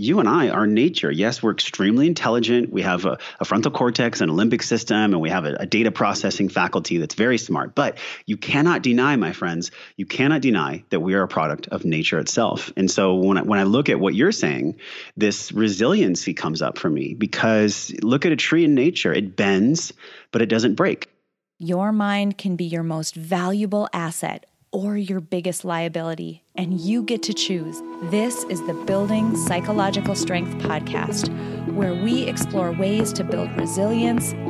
you and I are nature. Yes, we're extremely intelligent. We have a, a frontal cortex and a limbic system, and we have a, a, data processing faculty that's very smart. But you cannot deny, my friends, you cannot deny that we are a product of nature itself. And so when I, when I look at what you're saying, this resiliency comes up for me because look at a tree in nature, it bends, but it doesn't break. Your mind can be your most valuable asset or your biggest liability, and you get to choose. This is the Building Psychological Strength podcast, where we explore ways to build resilience,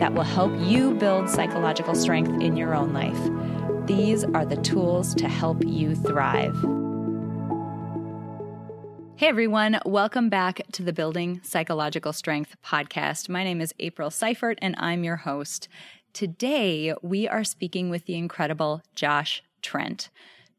that will help you build psychological strength in your own life. These are the tools to help you thrive. Hey everyone, welcome back to the Building Psychological Strength podcast. My name is April Seifert and I'm your host. Today we are speaking with the incredible Josh Trent.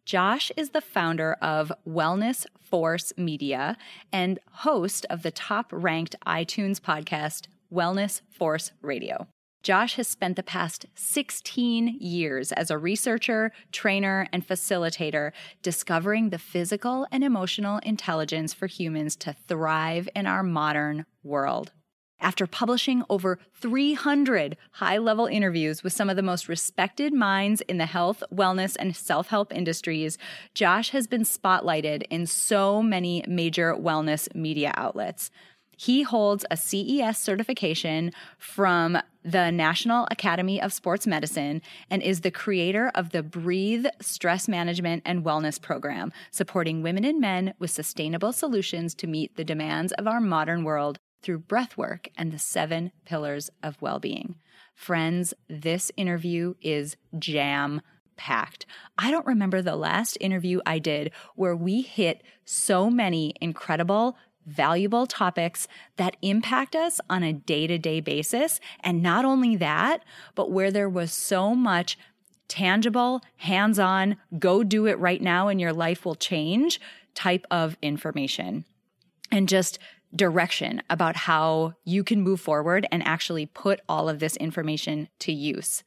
Josh is the founder of Wellness Force Media and host of the top ranked iTunes podcast, Wellness Force Radio. Josh has spent the past 16 years as a researcher, trainer, and facilitator discovering the physical and emotional intelligence for humans to thrive in our modern world. After publishing over 300 high level interviews with some of the most respected minds in the health, wellness, and self help industries, Josh has been spotlighted in so many major wellness media outlets. He holds a CES certification from the National Academy of Sports Medicine and is the creator of the Breathe Stress Management and Wellness Program, supporting women and men with sustainable solutions to meet the demands of our modern world through breathwork and the seven pillars of well being. Friends, this interview is jam packed. I don't remember the last interview I did where we hit so many incredible valuable topics that impact us on a day to day basis. And not only that, but where there was so much tangible, hands on, go do it right now and your life will change type of information. And just direction about how you can move forward and actually put all of this information to use.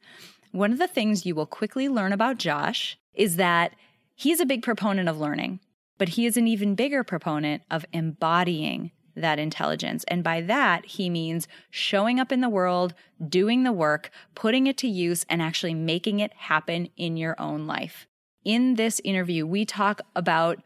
One of the things you will quickly learn about Josh is that he's a big proponent of learning. But he is an even bigger proponent of embodying that intelligence. And by that, he means showing up in the world, doing the work, putting it to use, and actually making it happen in your own life. In this interview, we talk about,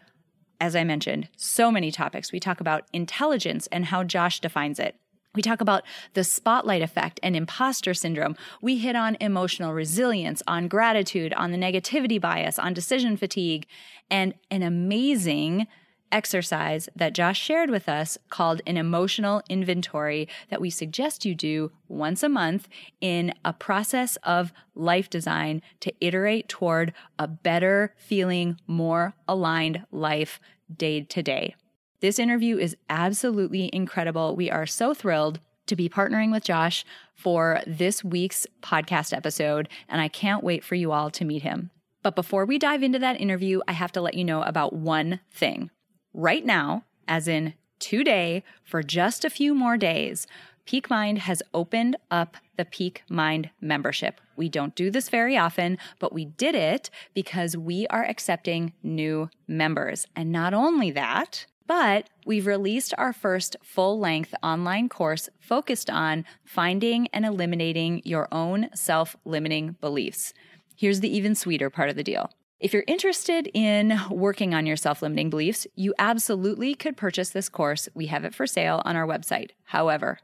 as I mentioned, so many topics. We talk about intelligence and how Josh defines it. We talk about the spotlight effect and imposter syndrome. We hit on emotional resilience, on gratitude, on the negativity bias, on decision fatigue, and an amazing exercise that Josh shared with us called an emotional inventory that we suggest you do once a month in a process of life design to iterate toward a better feeling, more aligned life day to day. This interview is absolutely incredible. We are so thrilled to be partnering with Josh for this week's podcast episode, and I can't wait for you all to meet him. But before we dive into that interview, I have to let you know about one thing. Right now, as in today, for just a few more days, Peak Mind has opened up the Peak Mind membership. We don't do this very often, but we did it because we are accepting new members. And not only that, but we've released our first full length online course focused on finding and eliminating your own self limiting beliefs. Here's the even sweeter part of the deal. If you're interested in working on your self limiting beliefs, you absolutely could purchase this course. We have it for sale on our website. However,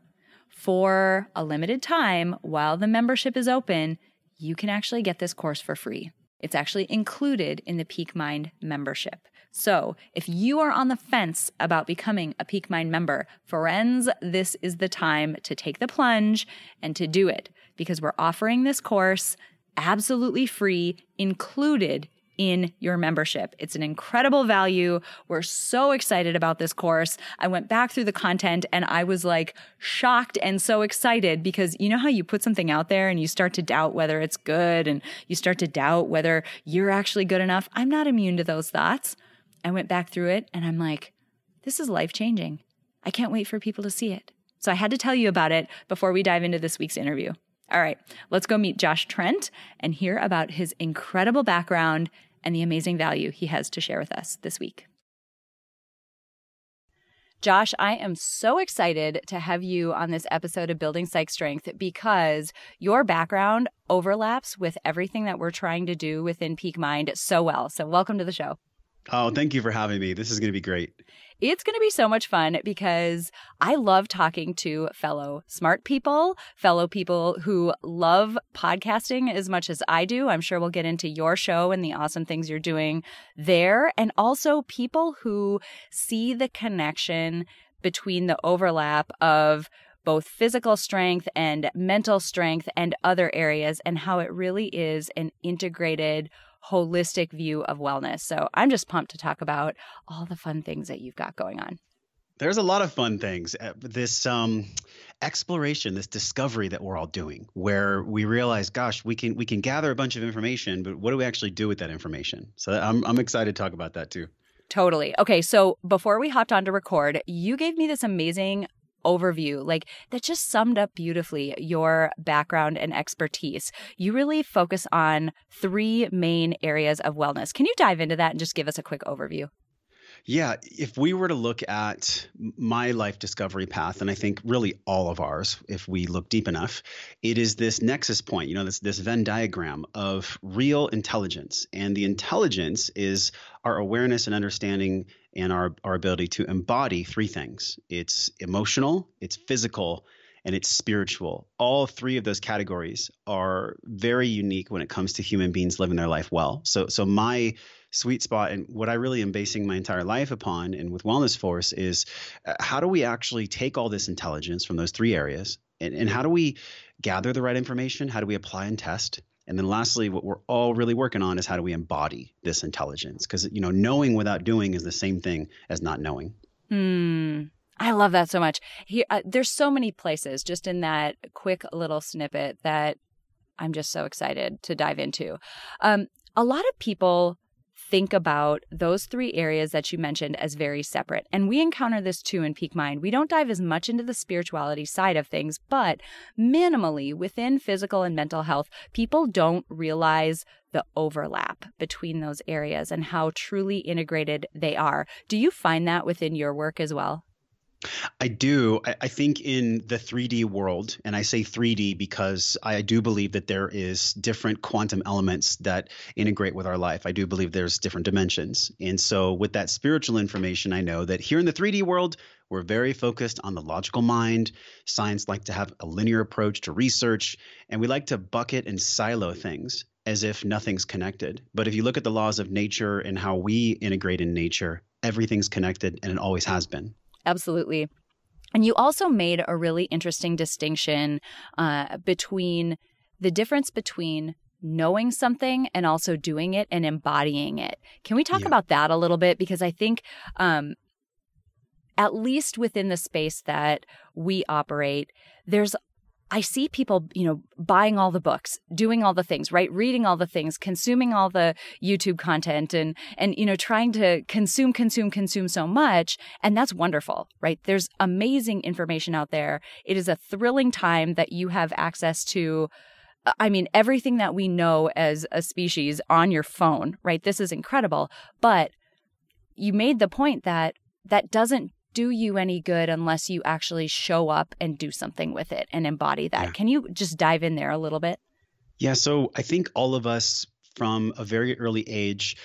for a limited time, while the membership is open, you can actually get this course for free. It's actually included in the Peak Mind membership. So, if you are on the fence about becoming a Peak Mind member, friends, this is the time to take the plunge and to do it because we're offering this course absolutely free, included in your membership. It's an incredible value. We're so excited about this course. I went back through the content and I was like shocked and so excited because you know how you put something out there and you start to doubt whether it's good and you start to doubt whether you're actually good enough. I'm not immune to those thoughts. I went back through it and I'm like, this is life changing. I can't wait for people to see it. So I had to tell you about it before we dive into this week's interview. All right, let's go meet Josh Trent and hear about his incredible background and the amazing value he has to share with us this week. Josh, I am so excited to have you on this episode of Building Psych Strength because your background overlaps with everything that we're trying to do within Peak Mind so well. So, welcome to the show. Oh, thank you for having me. This is going to be great. It's going to be so much fun because I love talking to fellow smart people, fellow people who love podcasting as much as I do. I'm sure we'll get into your show and the awesome things you're doing there. And also people who see the connection between the overlap of both physical strength and mental strength and other areas, and how it really is an integrated holistic view of wellness. So I'm just pumped to talk about all the fun things that you've got going on. There's a lot of fun things. Uh, this um, exploration, this discovery that we're all doing, where we realize, gosh, we can we can gather a bunch of information, but what do we actually do with that information? So I'm I'm excited to talk about that too. Totally. Okay, so before we hopped on to record, you gave me this amazing overview, like that just summed up beautifully your background and expertise. You really focus on three main areas of wellness. Can you dive into that and just give us a quick overview? Yeah, if we were to look at my life discovery path, and I think really all of ours, if we look deep enough, it is this nexus point, you know, this, this Venn diagram of real intelligence. And the intelligence is our awareness and understanding and our, our ability to embody three things it's emotional, it's physical, and it's spiritual. All three of those categories are very unique when it comes to human beings living their life well. So, so my sweet spot and what I really am basing my entire life upon and with Wellness Force is uh, how do we actually take all this intelligence from those three areas and, and how do we gather the right information? How do we apply and test? And then lastly, what we're all really working on is how do we embody this intelligence? Because you know, knowing without doing is the same thing as not knowing. Hmm. I love that so much. Here, uh, there's so many places just in that quick little snippet that I'm just so excited to dive into. Um, a lot of people think about those three areas that you mentioned as very separate. And we encounter this too in Peak Mind. We don't dive as much into the spirituality side of things, but minimally within physical and mental health, people don't realize the overlap between those areas and how truly integrated they are. Do you find that within your work as well? I do. I, think in the 3D world, and I say 3D because I do believe that there is different quantum elements that integrate with our life. I do believe there's different dimensions. And so with that spiritual information, I know that here in the 3D world, we're very focused on the logical mind. Science like to have a linear approach to research, and we like to bucket and silo things as if nothing's connected. But if you look at the laws of nature and how we integrate in nature, everything's connected and it always has been. Absolutely. And you also made a really interesting distinction uh, between the difference between knowing something and also doing it and embodying it. Can we talk yeah. about that a little bit? Because I think, um, at least within the space that we operate, there's I see people, you know, buying all the books, doing all the things, right? Reading all the things, consuming all the YouTube content and and you know, trying to consume consume consume so much, and that's wonderful, right? There's amazing information out there. It is a thrilling time that you have access to uh, I mean, everything that we know as a species on your phone, right? This is incredible. But you made the point that that doesn't do you any good unless you actually show up and do something with it and embody that. Yeah. Can you just dive in there a little bit? Yeah, so I think all of us from a very early age,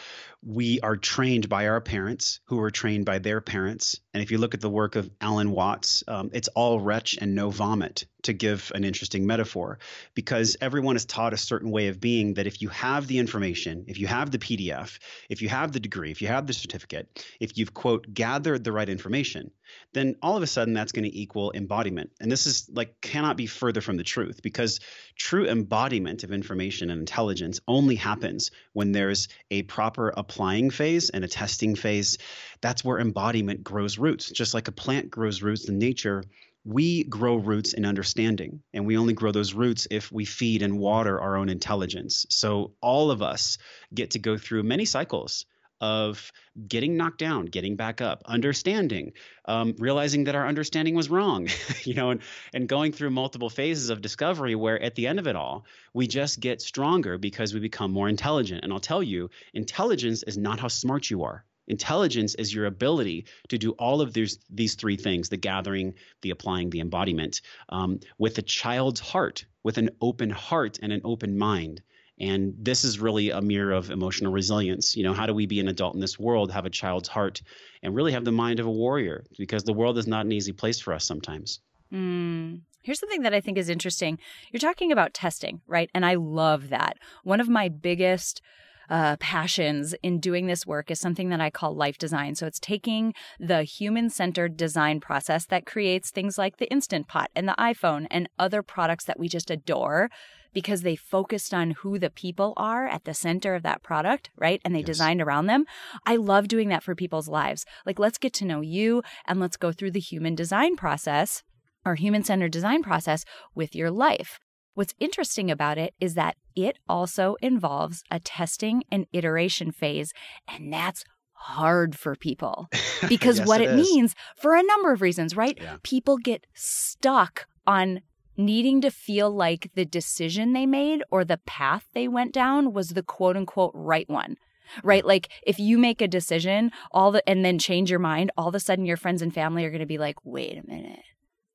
we are trained by our parents who are trained by their parents And if you look at the work of Alan Watts, um, it's all retch and no vomit, to give an interesting metaphor, because everyone is taught a certain way of being that if you have the information, if you have the PDF, if you have the degree, if you have the certificate, if you've, quote, gathered the right information, then all of a sudden that's going to equal embodiment. And this is like cannot be further from the truth because true embodiment of information and intelligence only happens when there's a proper applying phase and a testing phase. That's where embodiment grows roots. Just like a plant grows roots in nature, we grow roots in understanding, and we only grow those roots if we feed and water our own intelligence. So, all of us get to go through many cycles of getting knocked down, getting back up, understanding, um, realizing that our understanding was wrong, you know, and, and going through multiple phases of discovery where at the end of it all, we just get stronger because we become more intelligent. And I'll tell you, intelligence is not how smart you are. Intelligence is your ability to do all of these these three things: the gathering, the applying, the embodiment, um, with a child's heart, with an open heart and an open mind. And this is really a mirror of emotional resilience. You know, how do we be an adult in this world, have a child's heart, and really have the mind of a warrior? Because the world is not an easy place for us sometimes. Mm. Here's something that I think is interesting. You're talking about testing, right? And I love that. One of my biggest uh, passions in doing this work is something that I call life design. So it's taking the human centered design process that creates things like the Instant Pot and the iPhone and other products that we just adore because they focused on who the people are at the center of that product, right? And they yes. designed around them. I love doing that for people's lives. Like, let's get to know you and let's go through the human design process or human centered design process with your life. What's interesting about it is that it also involves a testing and iteration phase, and that's hard for people because yes, what it, it means for a number of reasons, right? Yeah. People get stuck on needing to feel like the decision they made or the path they went down was the quote unquote right one hmm. right like if you make a decision all the and then change your mind all of a sudden your friends and family are going to be like wait a minute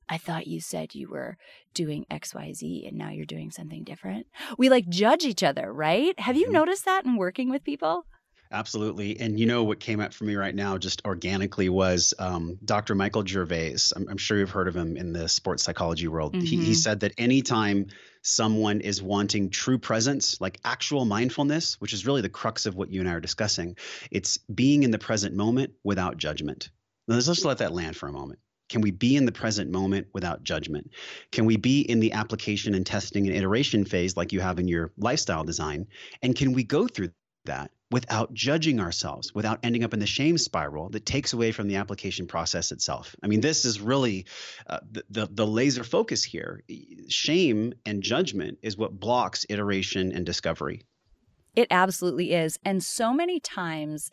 I thought you said you were doing XYZ and now you're doing something different. We like judge each other, right? Have you mm-hmm. noticed that in working with people? Absolutely. And you know what came up for me right now, just organically, was um, Dr. Michael Gervais. I'm, I'm, sure you've heard of him in the sports psychology world. Mm-hmm. He, he mm-hmm. said that anytime someone is wanting true presence, like actual mindfulness, which is really the crux of what you and I are discussing, it's being in the present moment without judgment. Now, let's just let that land for a moment. Can we be in the present moment without judgment? Can we be in the application and testing and iteration phase like you have in your lifestyle design? And can we go through that without judging ourselves, without ending up in the shame spiral that takes away from the application process itself? I mean, this is really uh, the, the, the laser focus here. Shame and judgment is what blocks iteration and discovery. It absolutely is. And so many times,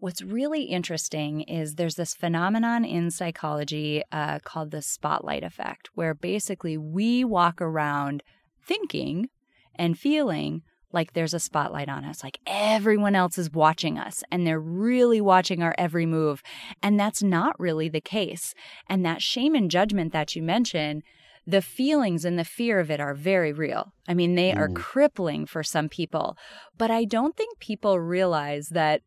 What's really interesting is there's this phenomenon in psychology uh, called the spotlight effect, where basically we walk around thinking and feeling like there's a spotlight on us, like everyone else is watching us and they're really watching our every move. And that's not really the case. And that shame and judgment that you mentioned, the feelings and the fear of it are very real. I mean, they mm. are crippling for some people. But I don't think people realize that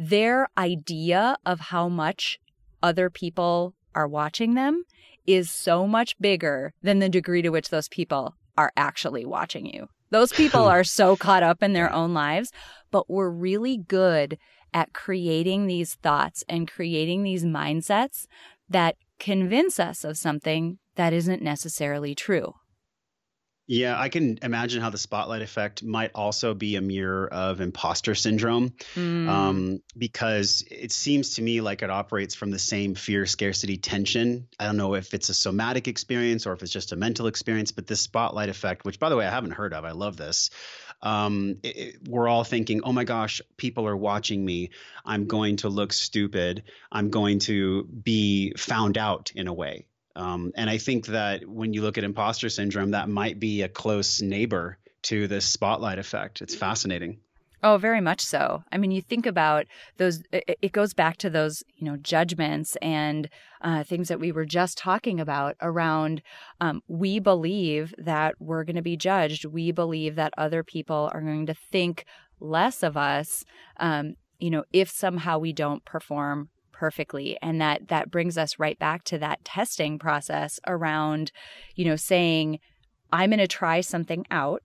their idea of how much other people are watching them is so much bigger than the degree to which those people are actually watching you. Those people are so caught up in their own lives, but we're really good at creating these thoughts and creating these mindsets that convince us of something that isn't necessarily true. Yeah, I can imagine how the spotlight effect might also be a mirror of imposter syndrome mm. um, because it seems to me like it operates from the same fear, scarcity, tension. I don't know if it's a somatic experience or if it's just a mental experience, but this spotlight effect, which by the way, I haven't heard of, I love this. Um, it, it, we're all thinking, oh my gosh, people are watching me. I'm going to look stupid. I'm going to be found out in a way. Um, and I think that when you look at imposter syndrome, that might be a close neighbor to this spotlight effect. It's fascinating. Oh, very much so. I mean, you think about those, it goes back to those, you know, judgments and uh, things that we were just talking about around um, we believe that we're going to be judged. We believe that other people are going to think less of us, um, you know, if somehow we don't perform imperfectly and that that brings us right back to that testing process around you know saying i'm going to try something out.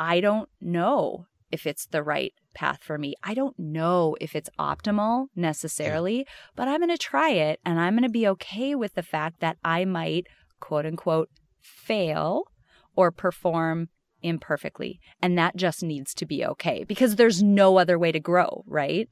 I don't know if it's the right path for me. I don't know if it's optimal necessarily but i'm going to try it and i'm going to be okay with the fact that i might quote unquote fail or perform imperfectly and that just needs to be okay because there's no other way to grow right?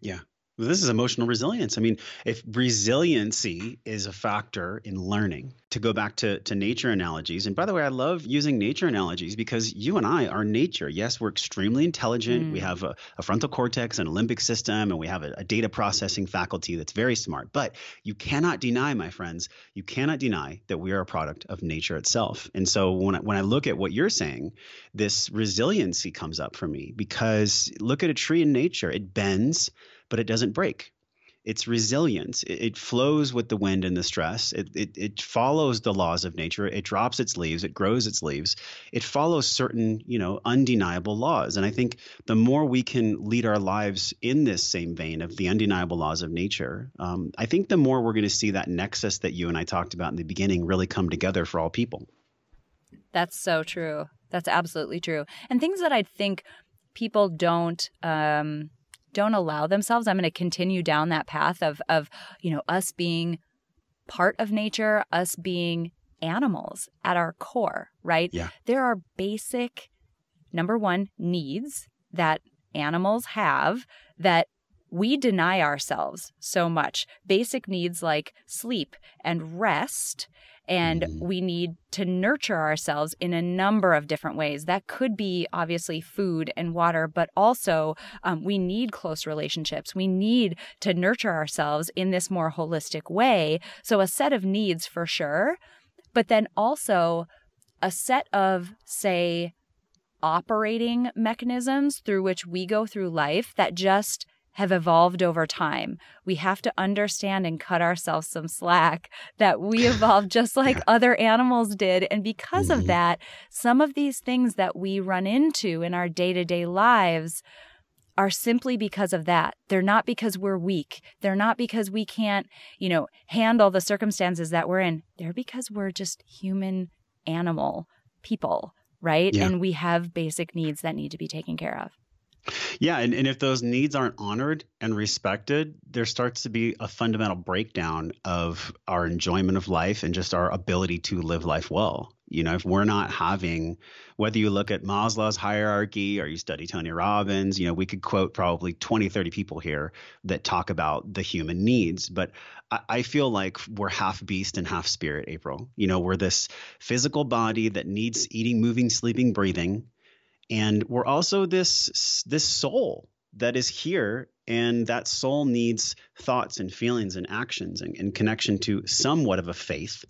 Yeah this is emotional resilience. I mean, if resiliency is a factor in learning, to go back to, to nature analogies, and by the way, I love using nature analogies because you and I are nature. Yes, we're extremely intelligent. Mm. We have a, a, frontal cortex and a limbic system, and we have a, a data processing faculty that's very smart. But you cannot deny, my friends, you cannot deny that we are a product of nature itself. And so when I, when I look at what you're saying, this resiliency comes up for me because look at a tree in nature, it bends but it doesn't break. It's resilient. It, it flows with the wind and the stress. It, it, it follows the laws of nature. It drops its leaves. It grows its leaves. It follows certain, you know, undeniable laws. And I think the more we can lead our lives in this same vein of the undeniable laws of nature, um, I think the more we're going to see that nexus that you and I talked about in the beginning really come together for all people. That's so true. That's absolutely true. And things that I think people don't um, don't allow themselves i'm going to continue down that path of of you know us being part of nature us being animals at our core right? Yeah. There are basic number one needs that animals have that we deny ourselves so much basic needs like sleep and rest and mm-hmm. we need to nurture ourselves in a number of different ways. That could be obviously food and water, but also um, we need close relationships. We need to nurture ourselves in this more holistic way. So, a set of needs for sure, but then also a set of, say, operating mechanisms through which we go through life that just have evolved over time. We have to understand and cut ourselves some slack that we evolved just like other animals did. And because mm-hmm. of that, some of these things that we run into in our day to day lives are simply because of that. They're not because we're weak. They're not because we can't, you know, handle the circumstances that we're in. They're because we're just human animal people, right? Yeah. And we have basic needs that need to be taken care of. Yeah, and, and if those needs aren't honored and respected, there starts to be a fundamental breakdown of our enjoyment of life and just our ability to live life well. You know, if we're not having, whether you look at Maslow's hierarchy or you study Tony Robbins, you know, we could quote probably 20, 30 people here that talk about the human needs. But I, I feel like we're half beast and half spirit, April. You know, we're this physical body that needs eating, moving, sleeping, breathing and we're also this this soul that is here and that soul needs thoughts and feelings and actions and, and, connection to somewhat of a faith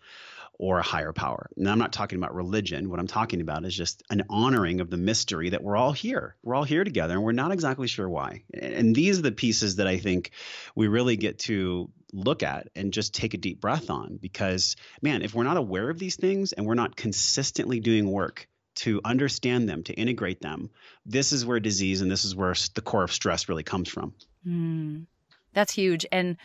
or a higher power. Now, I'm not talking about religion. What I'm talking about is just an honoring of the mystery that we're all here. We're all here together, and we're not exactly sure why. And these are the pieces that I think we really get to look at and just take a deep breath on because, man, if we're not aware of these things and we're not consistently doing work to understand them, to integrate them, this is where disease and this is where the core of stress really comes from. Mm, that's huge. And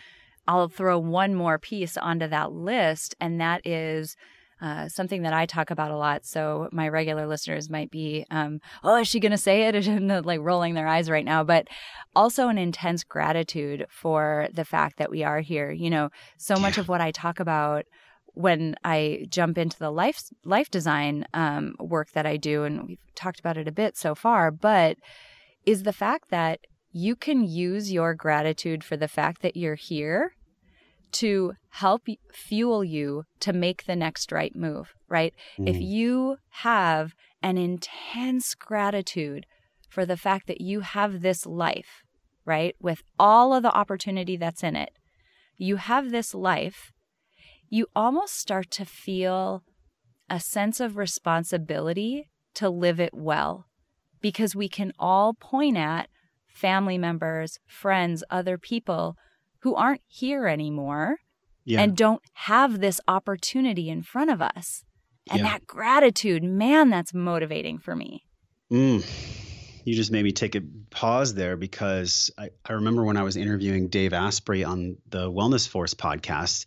I'll throw one more piece onto that list, and that is uh, something that I talk about a lot. So my regular listeners might be, um, oh, is she going to say it? And like rolling their eyes right now. But also an intense gratitude for the fact that we are here. You know, so much yeah. of what I talk about when I jump into the life life design um, work that I do, and we've talked about it a bit so far, but is the fact that you can use your gratitude for the fact that you're here to help fuel you to make the next right move, right? Mm. If you have an intense gratitude for the fact that you have this life, right, with all of the opportunity that's in it, you have this life you almost start to feel a sense of responsibility to live it well because we can all point at family members, friends, other people who aren't here anymore yeah. and don't have this opportunity in front of us. And yeah. that gratitude, man, that's motivating for me. Mm. you just made me take a pause there because I, I remember when I was interviewing Dave Asprey on the Wellness Force podcast,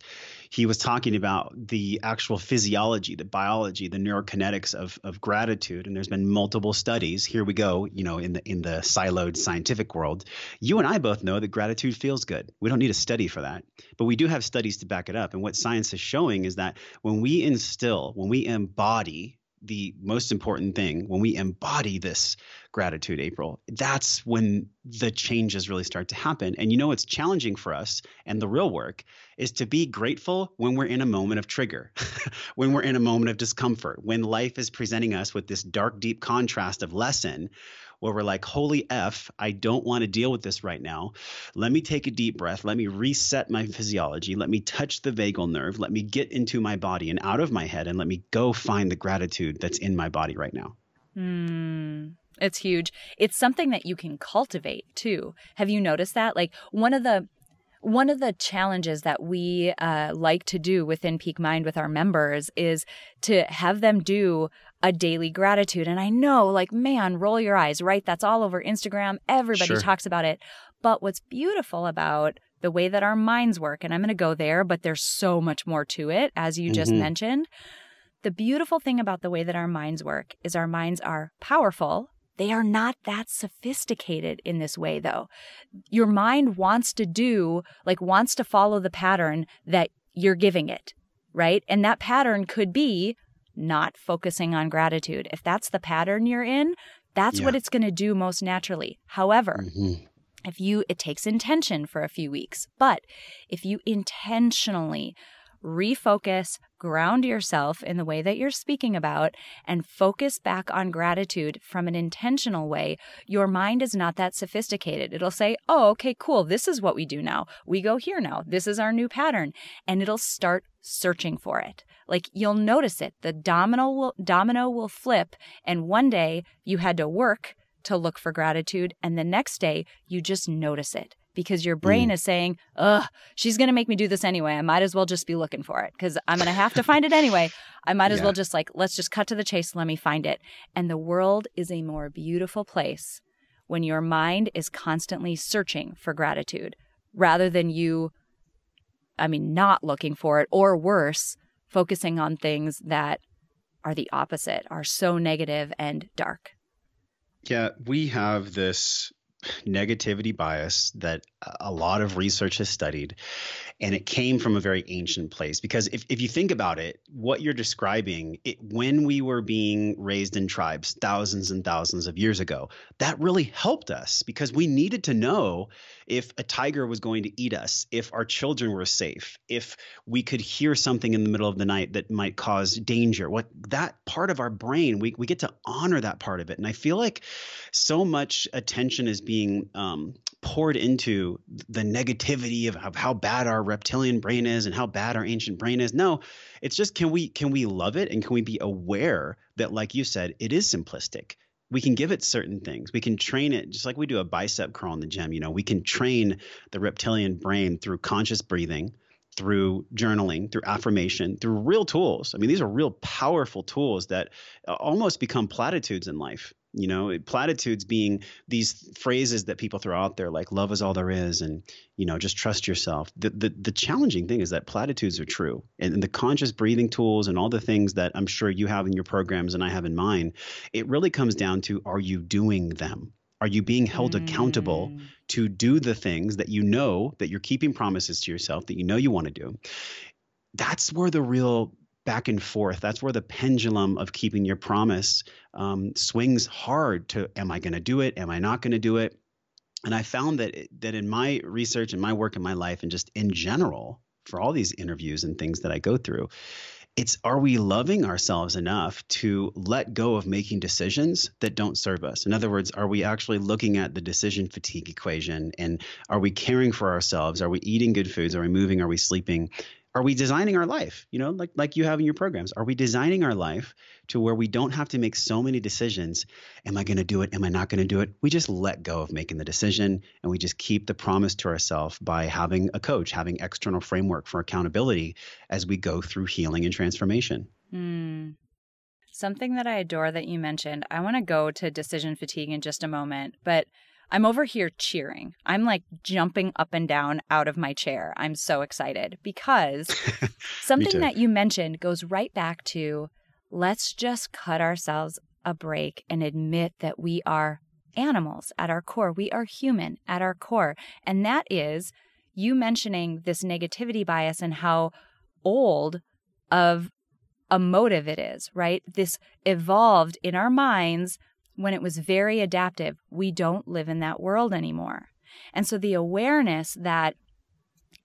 he was talking about the actual physiology, the biology, the neurokinetics of, of gratitude. And there's been multiple studies. Here we go, you know, in the in the siloed scientific world. You and I both know that gratitude feels good. We don't need a study for that. But we do have studies to back it up. And what science is showing is that when we instill, when we embody the most important thing when we embody this gratitude april that's when the changes really start to happen. And you know it's challenging for us and the real work is to be grateful when we're in a moment of trigger when we're in a moment of discomfort when life is presenting us with this dark deep contrast of lesson where we're like, holy F, I don't want to deal with this right now. Let me take a deep breath. Let me reset my physiology. Let me touch the vagal nerve. Let me get into my body and out of my head and let me go find the gratitude that's in my body right now. Mm, it's huge. It's something that you can cultivate too. Have you noticed that? Like one of the one of the challenges that we uh, like to do within Peak Mind with our members is to have them do a daily gratitude. And I know, like, man, roll your eyes, right? That's all over Instagram. Everybody sure. talks about it. But what's beautiful about the way that our minds work, and I'm going to go there, but there's so much more to it, as you just mm-hmm. mentioned. The beautiful thing about the way that our minds work is our minds are powerful they are not that sophisticated in this way, though. Your mind wants to do, like, wants to follow the pattern that you're giving it, right? And that pattern could be not focusing on gratitude. If that's the pattern you're in, that's yeah. what it's going to do most naturally. However, mm-hmm. if you, it takes intention for a few weeks, but if you intentionally refocus, ground yourself in the way that you're speaking about, and focus back on gratitude from an intentional way, your mind is not that sophisticated. It'll say, oh, okay, cool. This is what we do now. We go here now. This is our new pattern. And it'll start searching for it. Like you'll notice it. The domino will, domino will flip. And one day you had to work to look for gratitude. And the next day you just notice it because your brain mm. is saying, ugh, she's going to make me do this anyway. I might as well just be looking for it because I'm going to have to find it anyway. I might as yeah. well just like, let's just cut to the chase. Let me find it. And the world is a more beautiful place when your mind is constantly searching for gratitude rather than you, I mean, not looking for it or worse, focusing on things that are the opposite, are so negative and dark. Yeah, we have this negativity bias that a lot of research has studied and it came from a very ancient place. Because if, if you think about it what you're describing it, when we were being raised in tribes thousands and thousands of years ago that really helped us because we needed to know if a tiger was going to eat us if our children were safe if we could hear something in the middle of the night that might cause danger. What that part of our brain we, we get to honor that part of it. And i feel like so much attention is being um, poured into the negativity of, of how bad our reptilian brain is and how bad our ancient brain is. No, it's just can we can we love it and can we be aware that like you said it is simplistic. We can give it certain things. We can train it just like we do a bicep curl in the gym, you know. We can train the reptilian brain through conscious breathing, through journaling, through affirmation, through real tools. I mean, these are real powerful tools that uh, almost become platitudes in life you know platitudes being these phrases that people throw out there like love is all there is and you know just trust yourself. The the, the challenging thing is that platitudes are true and, and, the conscious breathing tools and all the things that i'm sure you have in your programs and i have in mine it really comes down to are you doing them? Are you being held mm. accountable to do the things that you know that you're keeping promises to yourself that you know you want to do? That's where the real back and forth. That's where the pendulum of keeping your promise um, swings hard to am I going to do it? Am I not going to do it? And I found that that in my research and my work in my life and just in general for all these interviews and things that I go through, it's are we loving ourselves enough to let go of making decisions that don't serve us? In other words, are we actually looking at the decision fatigue equation and are we caring for ourselves? Are we eating good foods? Are we moving? Are we sleeping? Are we designing our life? You know like like you have in your programs. Are we designing our life to where we don't have to make so many decisions? Am i going to do it? Am i not going to do it? We just let go of making the decision and we just keep the promise to ourselves by having a coach having external framework for accountability as we go through healing and transformation. Mm. Something that I adore that you mentioned, I want to go to decision fatigue in just a moment, but I'm over here cheering. I'm like jumping up and down out of my chair. I'm so excited because something that you mentioned goes right back to let's just cut ourselves a break and admit that we are animals at our core. We are human at our core. And that is you mentioning this negativity bias and how old of a motive it is, right? This evolved in our minds when it was very adaptive. We don't live in that world anymore. And so the awareness that,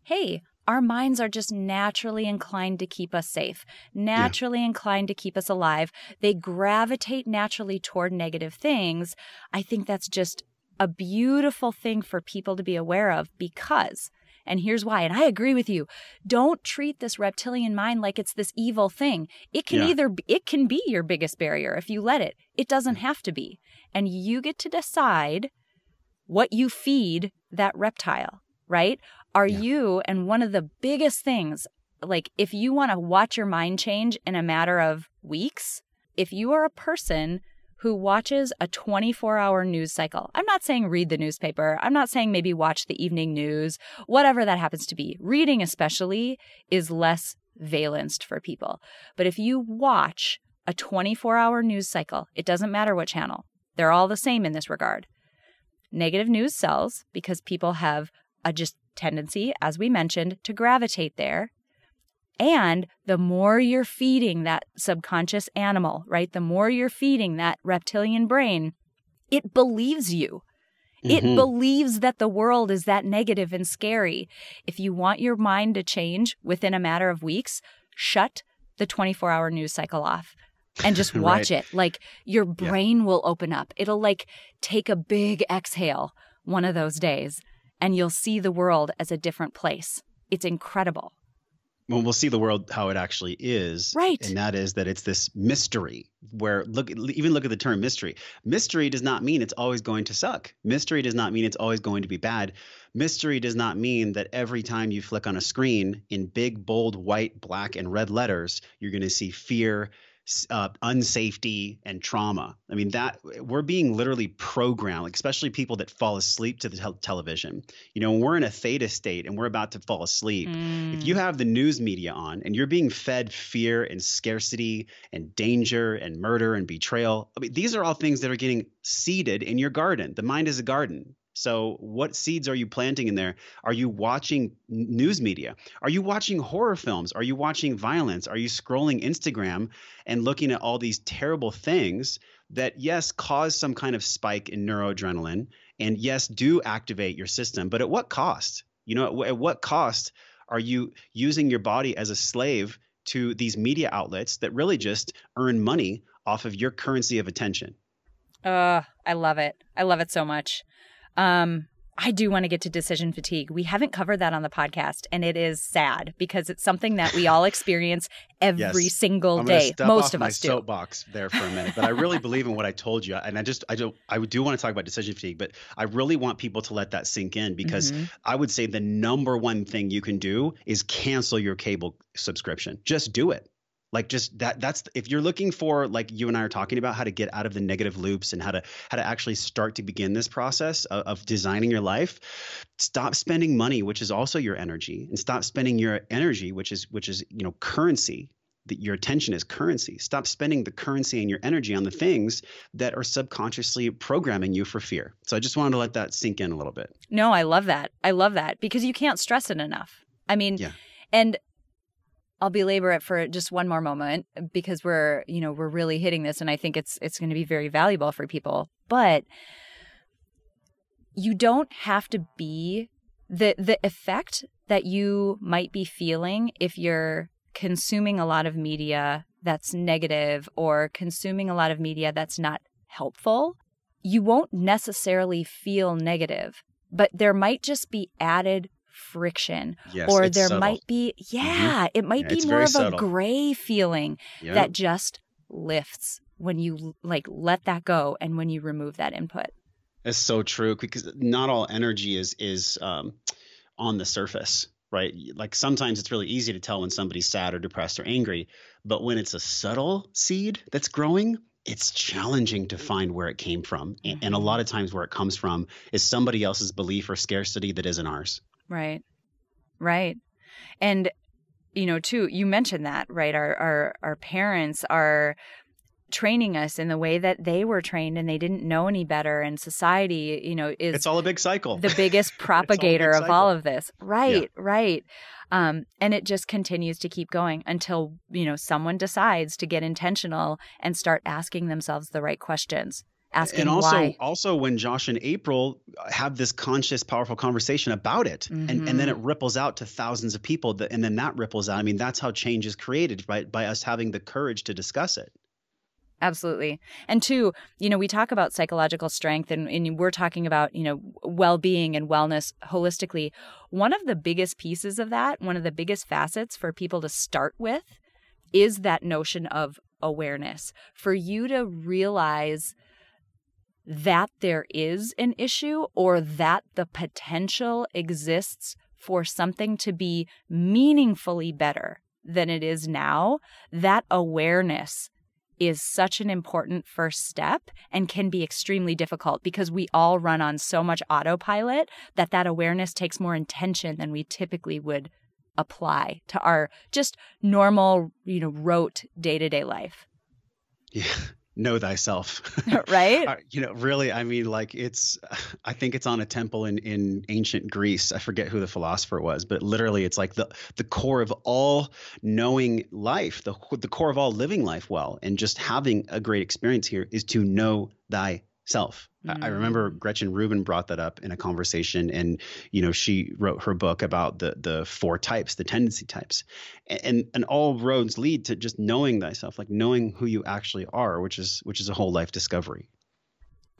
hey, our minds are just naturally inclined to keep us safe, naturally yeah. inclined to keep us alive. They gravitate naturally toward negative things. I think that's just a beautiful thing for people to be aware of because and here's why. And I agree with you. Don't treat this reptilian mind like it's this evil thing. It can yeah. either be, it can be your biggest barrier if you let it. It doesn't mm. have to be. And you get to decide what you feed that reptile, right? Are yeah. you and one of the biggest things like if you want to watch your mind change in a matter of weeks, if you are a person who watches a 24 hour news cycle. I'm not saying read the newspaper. I'm not saying maybe watch the evening news, whatever that happens to be. Reading, especially, is less valenced for people. But if you watch a 24 hour news cycle, it doesn't matter what channel, they're all the same in this regard. Negative news sells because people have a just tendency, as we mentioned, to gravitate there. And the more you're feeding that subconscious animal, right? The more you're feeding that reptilian brain, it believes you. Mm-hmm. It believes that the world is that negative and scary. If you want your mind to change within a matter of weeks, shut the 24 hour news cycle off and just watch right. it. Like your brain yeah. will open up. It'll like take a big exhale one of those days and you'll see the world as a different place. It's incredible well, we'll see the world how it actually is. Right. And that is that it's this mystery where look even look at the term mystery. Mystery does not mean it's always going to suck. Mystery does not mean it's always going to be bad. Mystery does not mean that every time you flick on a screen in big, bold, white, black, and red letters, you're going to see fear, uh, unsafety and trauma. I mean that we're being literally programmed, like especially people that fall asleep to the te- television. You know, we're in a theta state and we're about to fall asleep, mm. if you have the news media on and you're being fed fear and scarcity and danger and murder and betrayal, I mean these are all things that are getting seeded in your garden. The mind is a garden. So, what seeds are you planting in there? Are you watching news media? Are you watching horror films? Are you watching violence? Are you scrolling Instagram and looking at all these terrible things that, yes, cause some kind of spike in neuroadrenaline and, yes, do activate your system, but at what cost? You know, at what cost are you using your body as a slave to these media outlets that really just earn money off of your currency of attention? Uh, I love it. I love it so much. Um, I do want to get to decision fatigue. We haven't covered that on the podcast, and it is sad because it's something that we all experience every yes. single I'm day. Most of my us do. Soapbox there for a minute, but I really believe in what I told you, and I just I don't I do want to talk about decision fatigue, but I really want people to let that sink in because mm-hmm. I would say the number one thing you can do is cancel your cable subscription. Just do it like just that that's if you're looking for like you and i are talking about how to get out of the negative loops and how to how to actually start to begin this process of, of designing your life stop spending money which is also your energy and stop spending your energy which is which is you know currency. That your attention is currency. Stop spending the currency and your energy on the things that are subconsciously programming you for fear. So i just wanted to let that sink in a little bit. No i love that. I love that because you can't stress it enough. I mean yeah. and I'll belabor it for just one more moment uh, because we're, you know, we're really hitting this and I think it's it's going to be very valuable for people. But you don't have to be the the effect that you might be feeling if you're consuming a lot of media that's negative or consuming a lot of media that's not helpful, you won't necessarily feel negative, but there might just be added friction yes, or there subtle. might be mm-hmm. yeah mm-hmm. it might yeah, be more of subtle. a gray feeling yep. that just lifts when you like let that go and when you remove that input it's so true because not all energy is is um, on the surface right? Like sometimes it's really easy to tell when somebody's sad or depressed or angry, but when it's a subtle seed that's growing, it's challenging to find where it came from. Mm-hmm. And a lot of times where it comes from is somebody else's belief or scarcity that isn't ours. Right. Right. And you know, too, you mentioned that, right? Our our our parents are training us in the way that they were trained and they didn't know any better and society you know is it's all a big cycle the biggest propagator all of all of this right yeah. right um, and it just continues to keep going until you know someone decides to get intentional and start asking themselves the right questions asking and also why. also when Josh and April have this conscious, powerful conversation about it, mm-hmm. and, and then it mm-hmm. ripples out to thousands of people, that, and then that ripples out. I mean, that's how change is created by by us having the courage to discuss it. Absolutely. And two, you know, we talk about psychological strength and, and we're talking about, you know, well being and wellness holistically. One of the biggest pieces of that, one of the biggest facets for people to start with is that notion of awareness. For you to realize that there is an issue or that the potential exists for something to be meaningfully better than it is now, that awareness is such an important first step and can be extremely difficult because we all run on so much autopilot that that awareness takes more intention than we typically would apply to our just normal, you know, rote day-to-day life. Yeah know thyself. Right? Uh, you know really i mean like it's i think it's on a temple in in ancient greece. I forget who the philosopher was but literally it's like the the core of all knowing life the the core of all living life well and just having a great experience here is to know thy self. Mm. I remember Gretchen Rubin brought that up in a conversation, and you know she wrote her book about the the four types, the tendency types, and and all roads lead to just knowing thyself, like knowing who you actually are, which is which is a whole life discovery.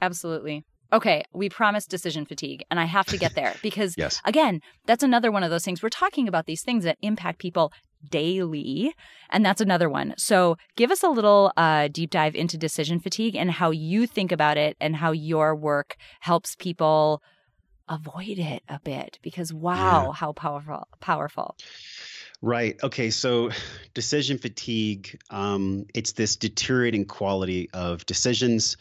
Absolutely. Okay, we promised decision fatigue, and I have to get there because, yes. again, that's another one of those things. We're talking about these things that impact people daily. And that's another one. So give us a little uh, deep dive into decision fatigue and how you think about it and how your work helps people avoid it a bit because wow, yeah. how powerful, powerful. Right. Okay. So decision fatigue, um, it's this deteriorating quality of decisions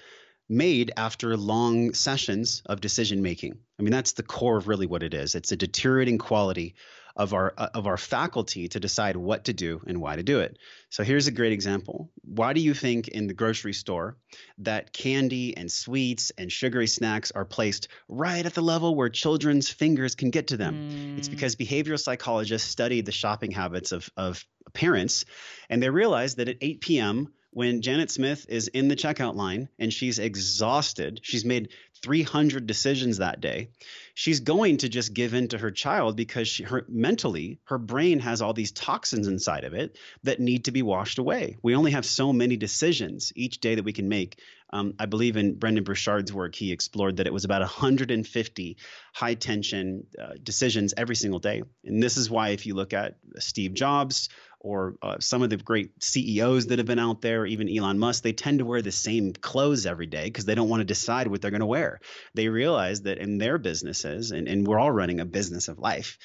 made after long sessions of decision making. I mean, that's the core of really what it is. It's a deteriorating quality of our uh, of our faculty to decide what to do and why to do it. So here's a great example. Why do you think in the grocery store that candy and sweets and sugary snacks are placed right at the level where children's fingers can get to them? Mm. It's because behavioral psychologists studied the shopping habits of of parents and they realized that at 8 p.m when Janet Smith is in the checkout line and she's exhausted, she's made 300 decisions that day, she's going to just give in to her child because she, her mentally her brain has all these toxins inside of it that need to be washed away. We only have so many decisions each day that we can make. Um, I believe in Brendon Burchard's work, he explored that it was about 150 high tension uh, decisions every single day. And this is why, if you look at Steve Jobs, or uh, some of the great CEOs that have been out there, even Elon Musk, they tend to wear the same clothes every day because they don't want to decide what they're going to wear. They realize that in their businesses, and, and we're all running a business of life,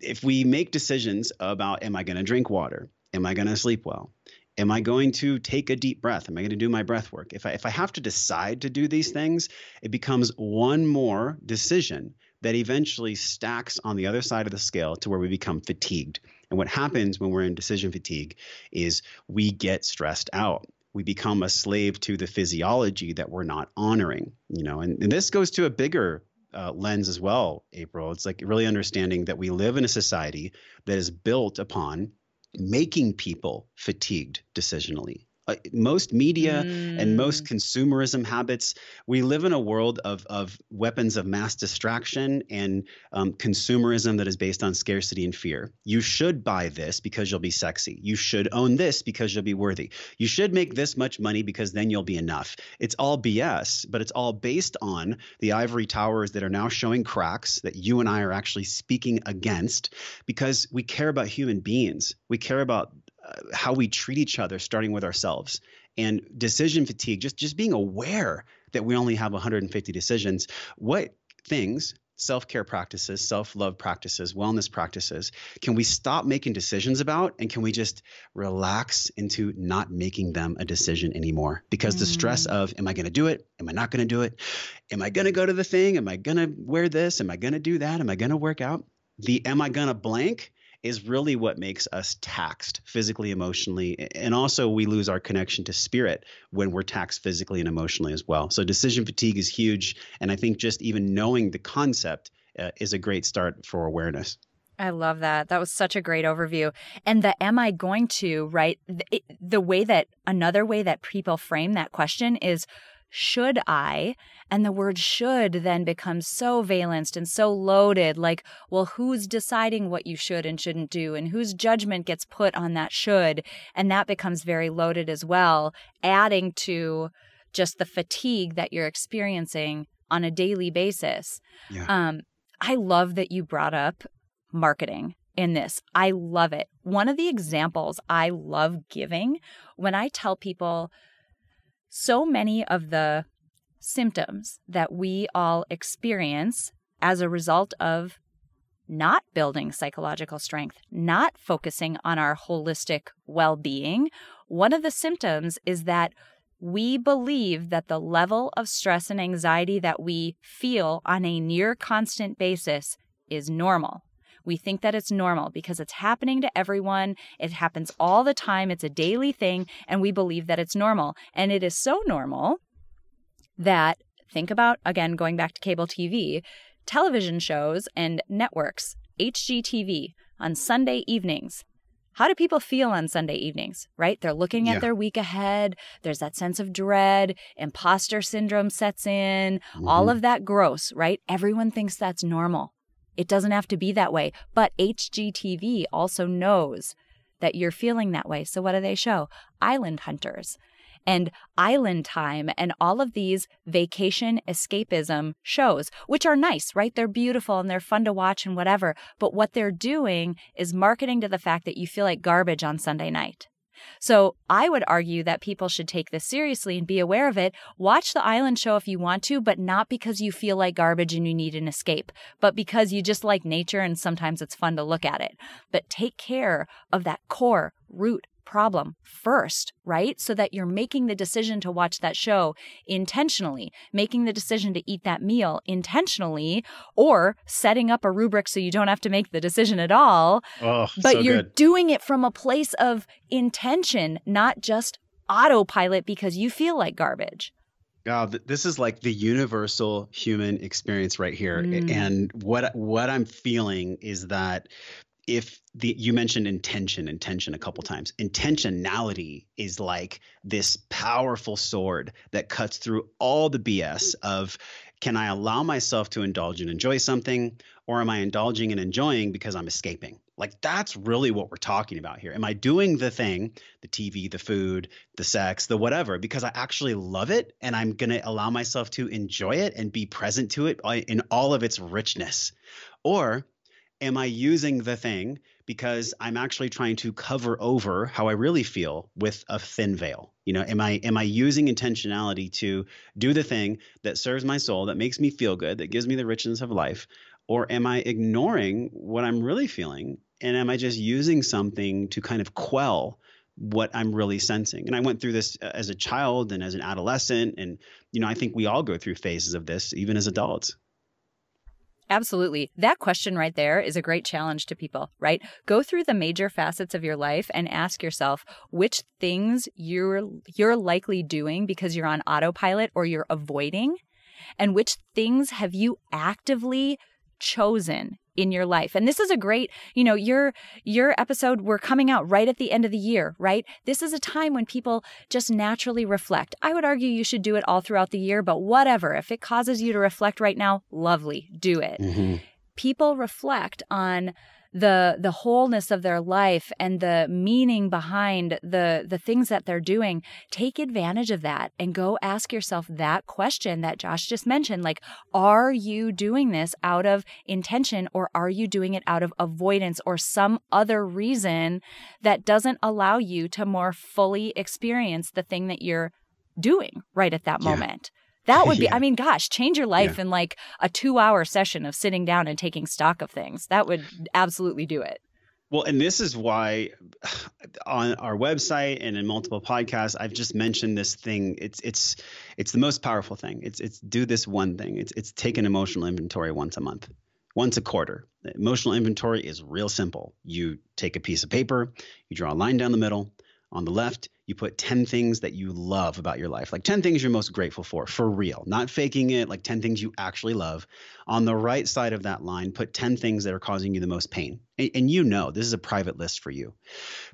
if we make decisions about, am I going to drink water? Am I going to sleep well? Am I going to take a deep breath? Am I going to do my breath work? If I, if I have to decide to do these things, it becomes one more decision that eventually stacks on the other side of the scale to where we become fatigued. And what happens when we're in decision fatigue is we get stressed out. We become a slave to the physiology that we're not honoring, you know, and, and this goes to a bigger uh, lens as well, April. It's like really understanding that we live in a society that is built upon making people fatigued decisionally uh, most media mm. and most mm. consumerism habits, we live in a world of, of weapons of mass distraction and um, consumerism that is based on scarcity and fear. You should buy this because you'll be sexy. You should own this because you'll be worthy. You should make this much money because then you'll be enough. It's all BS, but it's all based on the ivory towers that are now showing cracks that you and I are actually speaking against because we care about human beings. We care about how we treat each other, starting with ourselves. And decision fatigue, just just being aware that we only have 150 decisions. What things self care practices, self love practices, wellness practices can we stop making decisions about and can we just relax into not making them a decision anymore? Because mm. the stress mm. of, am I going to do it? Am I not going to do it? Am I going to go to the thing? Am I going to wear this? Am I going to do that? Am I going to work out? The am I going to blank is really what makes us taxed physically, emotionally, and also we lose our connection to spirit when we're taxed physically and emotionally as well. So decision fatigue is huge, and I think just even knowing the concept uh, is a great start for awareness. I love that. That was such a great overview. And the am I going to, right? The, the way that another way that people frame that question is should I? And the word should then becomes so valenced and so loaded like, well, who's deciding what you should and shouldn't do? And whose judgment gets put on that should? And that becomes very loaded as well, adding to just the fatigue that you're experiencing on a daily basis. Yeah. Um, I love that you brought up marketing in this. I love it. One of the examples I love giving when I tell people, so many of the symptoms that we all experience as a result of not building psychological strength, not focusing on our holistic well being, one of the symptoms is that we believe that the level of stress and anxiety that we feel on a near constant basis is normal. We think that it's normal because it's happening to everyone. It happens all the time. It's a daily thing. And we believe that it's normal. And it is so normal that, think about, again, going back to cable TV, television shows and networks, HGTV on Sunday evenings. How do people feel on Sunday evenings, right? They're looking at yeah. their week ahead. There's that sense of dread. Imposter syndrome sets in. Mm-hmm. All of that gross, right? Everyone thinks that's normal. It doesn't have to be that way. But HGTV also knows that you're feeling that way. So what do they show? Island hunters and island time and all of these vacation escapism shows, which are nice, right? They're beautiful and they're fun to watch and whatever. But what they're doing is marketing to the fact that you feel like garbage on Sunday night. So I would argue that people should take this seriously and be aware of it. Watch the island show if you want to, but not because you feel like garbage and you need an escape, but because you just like nature and sometimes it's fun to look at it. But take care of that core root problem first, right? So that you're making the decision to watch that show intentionally, making the decision to eat that meal intentionally, or setting up a rubric so you don't have to make the decision at all. Oh, but so you're good. doing it from a place of intention, not just autopilot because you feel like garbage. Oh, this is like the universal human experience right here. Mm. And what what I'm feeling is that if the you mentioned intention intention a couple times. Intentionality is like this powerful sword that cuts through all the bs of can i allow myself to indulge and enjoy something or am i indulging and enjoying because i'm escaping? Like that's really what we're talking about here. Am i doing the thing the tv the food the sex the whatever because i actually love it and i'm going to allow myself to enjoy it and be present to it uh, in all of its richness? Or am I using the thing because I'm actually trying to cover over how I really feel with a thin veil? You know, am I am I using intentionality to do the thing that serves my soul, that makes me feel good, that gives me the richness of life, or am I ignoring what I'm really feeling and am I just using something to kind of quell what I'm really sensing. And I went through this uh, as a child and as an adolescent. And, you know, I think we all go through phases of this, even as adults. Absolutely. That question right there is a great challenge to people, right? Go through the major facets of your life and ask yourself which things you're you're likely doing because you're on autopilot or you're avoiding and which things have you actively chosen in your life. And this is a great, you know, your your episode we're coming out right at the end of the year, right? This is a time when people just naturally reflect. I would argue you should do it all throughout the year, but whatever. If it causes you to reflect right now, lovely, do it. Mm-hmm. People reflect on the the wholeness of their life and the meaning behind the the things that they're doing take advantage of that and go ask yourself that question that Josh just mentioned like are you doing this out of intention or are you doing it out of avoidance or some other reason that doesn't allow you to more fully experience the thing that you're doing right at that yeah. moment That would be, yeah. I mean, gosh, change your life yeah. in like a two hour session of sitting down and taking stock of things. That would absolutely do it. Well, and this is why on our website and in multiple podcasts, I've just mentioned this thing. It's it's it's the most powerful thing. It's it's do this one thing. It's it's take an emotional inventory once a month, once a quarter. The emotional inventory is real simple. You take a piece of paper, you draw a line down the middle. On the left, you put 10 things that you love about your life, like 10 things you're most grateful for, for real, not faking it, like 10 things you actually love. On the right side of that line, put 10 things that are causing you the most pain. And, and you know, this is a private list for you.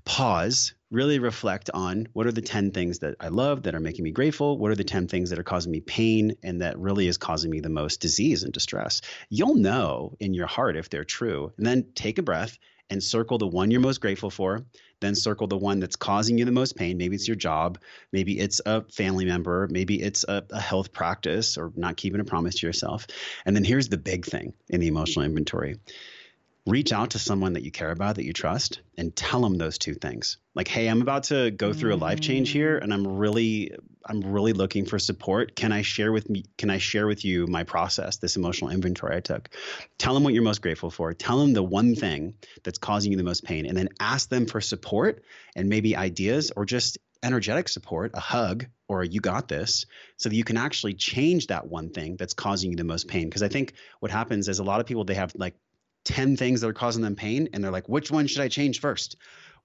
Pause, really reflect on what are the 10 things that I love that are making me grateful? What are the 10 things that are causing me pain and that really is causing me the most disease and distress? You'll know in your heart if they're true. And then take a breath and circle the one you're most grateful for then circle the one that's causing you the most pain. Maybe it's your job, maybe it's a family member, maybe it's a, a health practice or not keeping a promise to yourself. And then here's the big thing in the emotional inventory reach out to someone that you care about, that you trust, and tell them those two things. Like, hey, I'm about to go through a life change here, mm. and I'm really, I'm really looking for support. Can I share with me? Can I share with you my process, this emotional inventory I took? Tell them what you're most grateful for. Tell them the one thing that's causing you the most pain, and then ask them for support and maybe ideas or just energetic support, a hug, or a, you got this, so that you can actually change that one thing that's causing you the most pain. Because I think what happens is a lot of people they have like 10 things that are causing them pain and they're like which one should i change first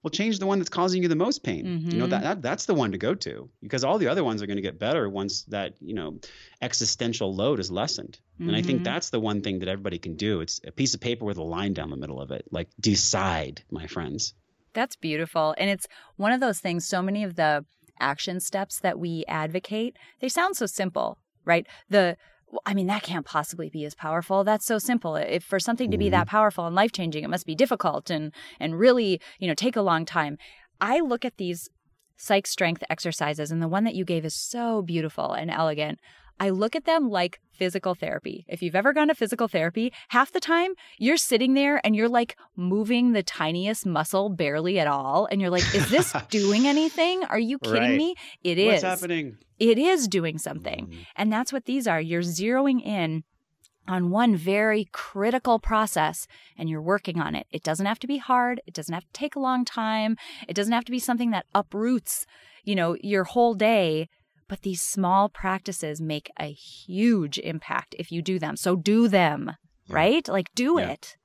well change the one that's causing you the most pain mm-hmm. you know that, mm-hmm. that that's the one to go to because all the other ones are going to get better once that you know existential load is lessened mm-hmm. and i think mm-hmm. that's the one thing that everybody can do it's a piece of paper with a line down the middle of it like decide my friends that's beautiful and it's one of those things so many of the action steps that we advocate they sound so simple right the I mean, that can't possibly be as powerful. That's so simple. If for something to be that mm-hmm. powerful and life changing, it must be difficult and and really, you know, take a long time. I look at these psych strength exercises, and the one that you gave is so beautiful and elegant. I look at them like physical therapy. If you've ever gone to physical therapy, half the time you're sitting there and you're like moving the tiniest muscle barely at all. And you're like, is this doing anything? Are you kidding right. me? It What's is. What's happening? It is doing something. Mm. And that's what these are. You're zeroing in on one very critical process and you're working on it. It doesn't have to be hard. It doesn't have to take a long time. It doesn't have to be something that uproots, you know, your whole day but these small practices make a huge impact if you do them. So do them, yeah. right? Like do yeah. it.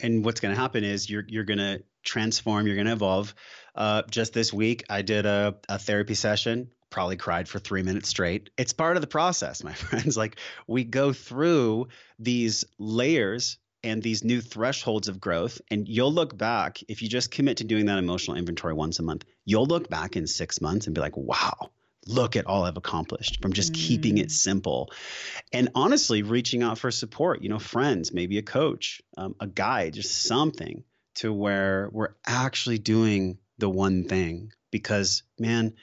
And what's going to happen is you're you're going to transform. You're going to evolve. Uh, just this week, I did a, a therapy session. Probably cried for three minutes straight. It's part of the process, my friends. Like we go through these layers and these new thresholds of growth. And you'll look back, if you just commit to doing that emotional inventory once a month, you'll look back in six months and be like, wow, look at all I've accomplished from just mm. keeping it mm. simple. And honestly, reaching out for support, you know, friends, maybe a coach, um, a guide, just something to where we're actually doing the one thing. Because, man,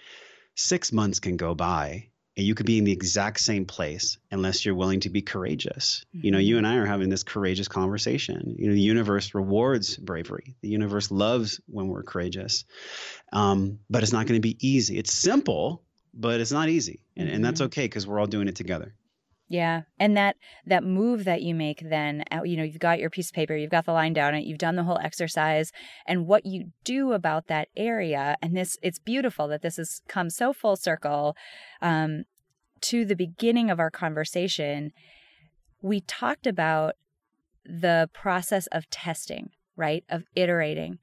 six months can go by and you could be in the exact same place unless you're willing to be courageous. Mm-hmm. You know, you mm-hmm. and I are having this courageous conversation. You know, the universe rewards bravery. The universe loves when we're courageous. Um, but it's not going to be easy. It's simple, but it's not easy and, mm-hmm. and that's mm-hmm. okay because we're all doing it together yeah and that that move that you make then uh, you know you've got your piece of paper you've got the line down it you've done the whole exercise and what you do about that area and this it's beautiful that this has come so full circle um, to the beginning of our conversation we talked about the process of testing right of iterating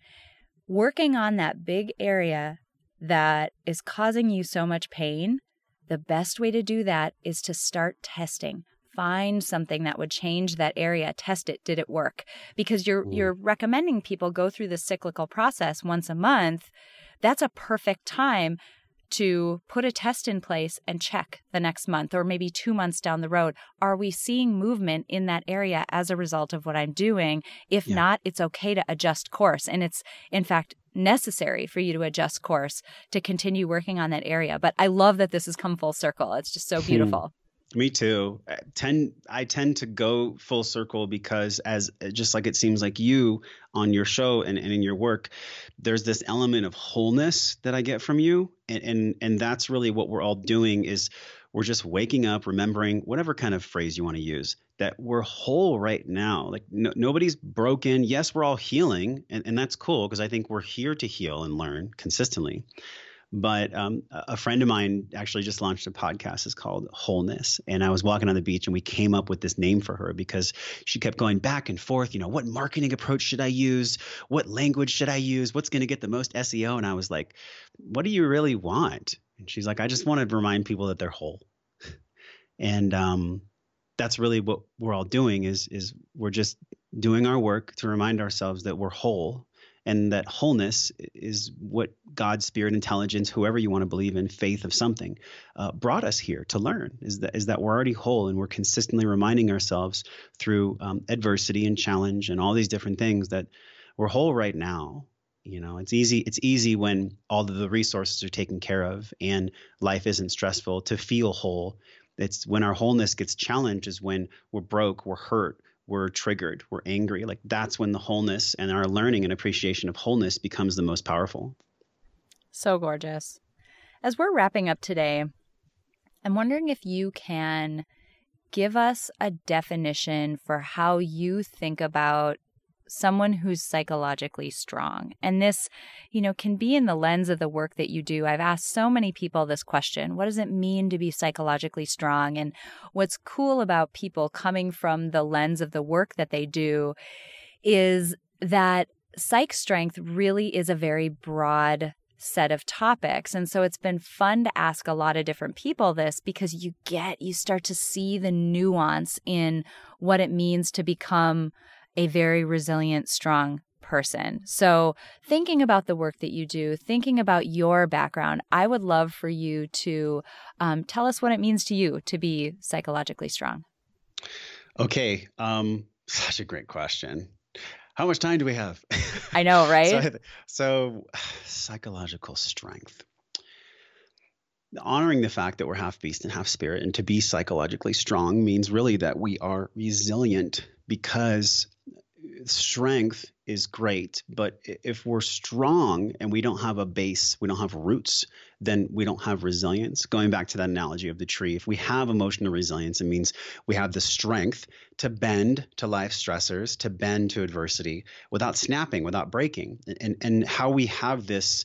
working on that big area that is causing you so much pain, the best way to do that is to start testing. Find something that would change that area. Test it. Did it work? Because you're mm. you're recommending people go through the cyclical process once a month. That's a perfect time to put a test in place and check the next month or maybe two months down the road. Are we seeing movement in that area as a result of what I'm doing? If yeah. not, it's okay to adjust course. And it's, in fact, necessary for you to adjust course to continue working on that area. But I love that this has come full circle. It's just so hmm. beautiful. Me too. I tend I tend to go full circle because as just like it seems like you on your show and, and in your work, there's this element of wholeness that I get from you. And, and and that's really what we're all doing is we're just waking up, remembering whatever kind of phrase you want to use, that we're whole right now. Like no, nobody's broken. Yes, we're all healing, and, and that's cool because I think we're here to heal and learn consistently. But um, a friend of mine actually just launched a podcast. It's called Wholeness. And I was walking on the beach and we came up with this name for her because she kept going back and forth. You know, what marketing approach should I use? What language should I use? What's going to get the most SEO? And I was like, what do you really want? And she's like, I just want to remind people that they're whole. and um, that's really what we're all doing is is we're just doing our work to remind ourselves that we're whole and that wholeness is what God's spirit, intelligence, whoever you want to believe in, faith of something, uh, brought us here to learn. Is that is that we're already whole, and we're consistently reminding ourselves through um, adversity and challenge and all these different things that we're whole right now. You know, it's easy. It's easy when all of the resources are taken care of and life isn't stressful to feel whole. It's when our wholeness gets challenged is when we're broke, we're hurt, we're triggered, we're angry. Like that's when the wholeness and our learning and appreciation of wholeness becomes the most powerful. So gorgeous. As we're wrapping up today, I'm wondering if you can give us a definition for how you think about someone who's psychologically strong. And this, you know, can be in the lens of the work that you do. I've asked so many people this question What does it mean to be psychologically strong? And what's cool about people coming from the lens of the work that they do is that psych strength really is a very broad set of topics. And so it's been fun to ask a lot of different people this because you get, you start to see the nuance in what it means to become a very resilient, strong person. So, thinking about the work that you do, thinking about your background, I would love for you to um, tell us what it means to you to be psychologically strong. Okay. Um, such a great question. How much time do we have? I know, right? so, so, psychological strength. Honoring the fact that we're half beast and half spirit, and to be psychologically strong means really that we are resilient because strength is great, but if we're strong and we don't have a base, we don't have roots, then we don't have resilience. Going back to that analogy of the tree, if we have emotional resilience, it means we have the strength to bend to life stressors, to bend to adversity without snapping, without breaking. And and how we have this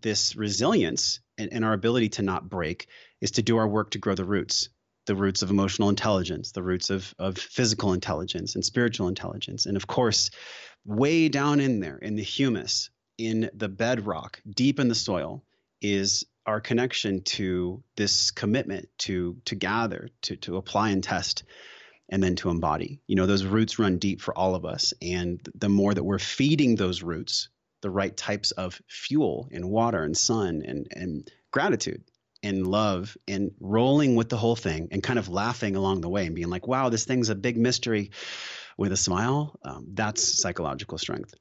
this resilience and, and our ability to not break is to do our work to grow the roots the roots of emotional intelligence, the roots of, of physical intelligence and spiritual intelligence. And of course, way down in there, in the humus, in the bedrock, deep in the soil, is our connection to this commitment to to gather, to to apply and test, and then to embody. You know, those roots run deep for all of us. And the more that we're feeding those roots the right types of fuel and water and sun and and gratitude and love and rolling with the whole thing and kind of laughing along the way and being like, wow, this thing's a big mystery with a smile. Um, that's psychological strength.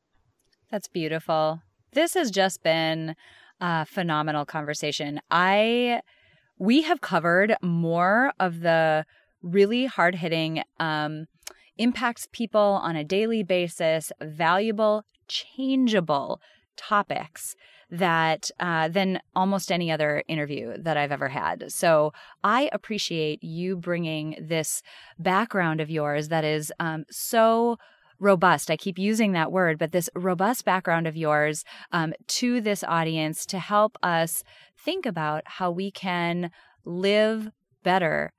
That's beautiful. This has just been a phenomenal conversation. I, we have covered more of the really hard hitting, um, impacts people on a daily basis, valuable, changeable topics that uh, than almost any other interview that I've ever had. So I appreciate you bringing this background of yours that is um, so robust. I keep using that word, but this robust background of yours um, to this audience to help us think about how we can live better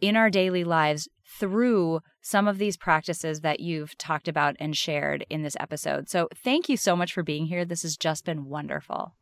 in our daily lives through some of these practices that you've talked about and shared in this episode. So, thank you so much for being here. This has just been wonderful.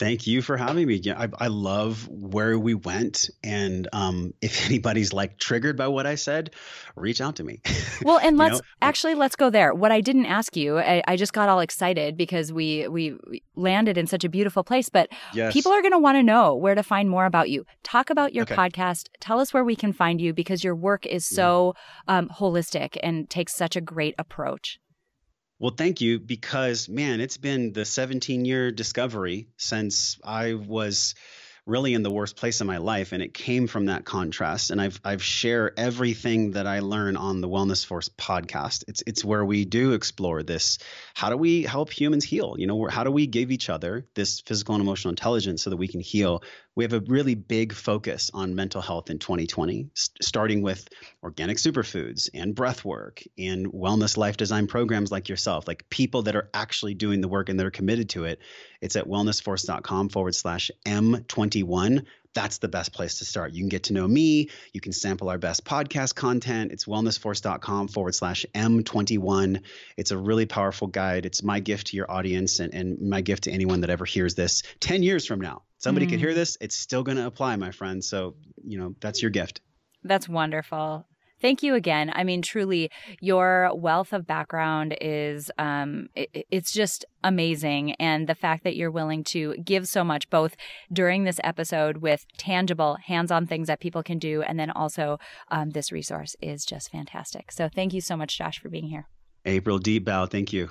Thank you for having me. I, I love where we went. And um, if anybody's like triggered by what I said, reach out to me. Well, and let's know? actually let's go there. What I didn't ask you, I, I, just got all excited because we we landed in such a beautiful place. But yes. people are going to want to know where to find more about you. Talk about your okay. podcast. Tell us where we can find you because your work is so yeah. um, holistic and takes such a great approach. Well, thank you because man, it's been the 17 year discovery since I was really in the worst place in my life and it came from that contrast and I've I've share everything that I learn on the Wellness Force podcast. It's it's where we do explore this how do we help humans heal? You know, how do we give each other this physical and emotional intelligence so that we can heal? We have a really big focus on mental health in 2020, st- starting with organic superfoods and breath work and wellness life design programs like yourself, like people that are actually doing the work and that are committed to it. It's at wellnessforce.com forward slash M21 that's the best place to start. You can get to know me. You can sample our best podcast content. It's wellnessforce.com forward slash M21. It's a really powerful guide. It's my gift to your audience and, and my gift to anyone that ever hears this 10 years from now. Somebody mm. could hear this. It's still going to apply, my friend. So, you know, that's your gift. That's wonderful. Thank you again. I mean, truly, your wealth of background is um, it, it's just amazing, and the fact that you're willing to give so much, both during this episode with tangible, hands-on things that people can do, and then also um, this resource is just fantastic. So, thank you so much, Josh, for being here. April, deep bow. Thank you.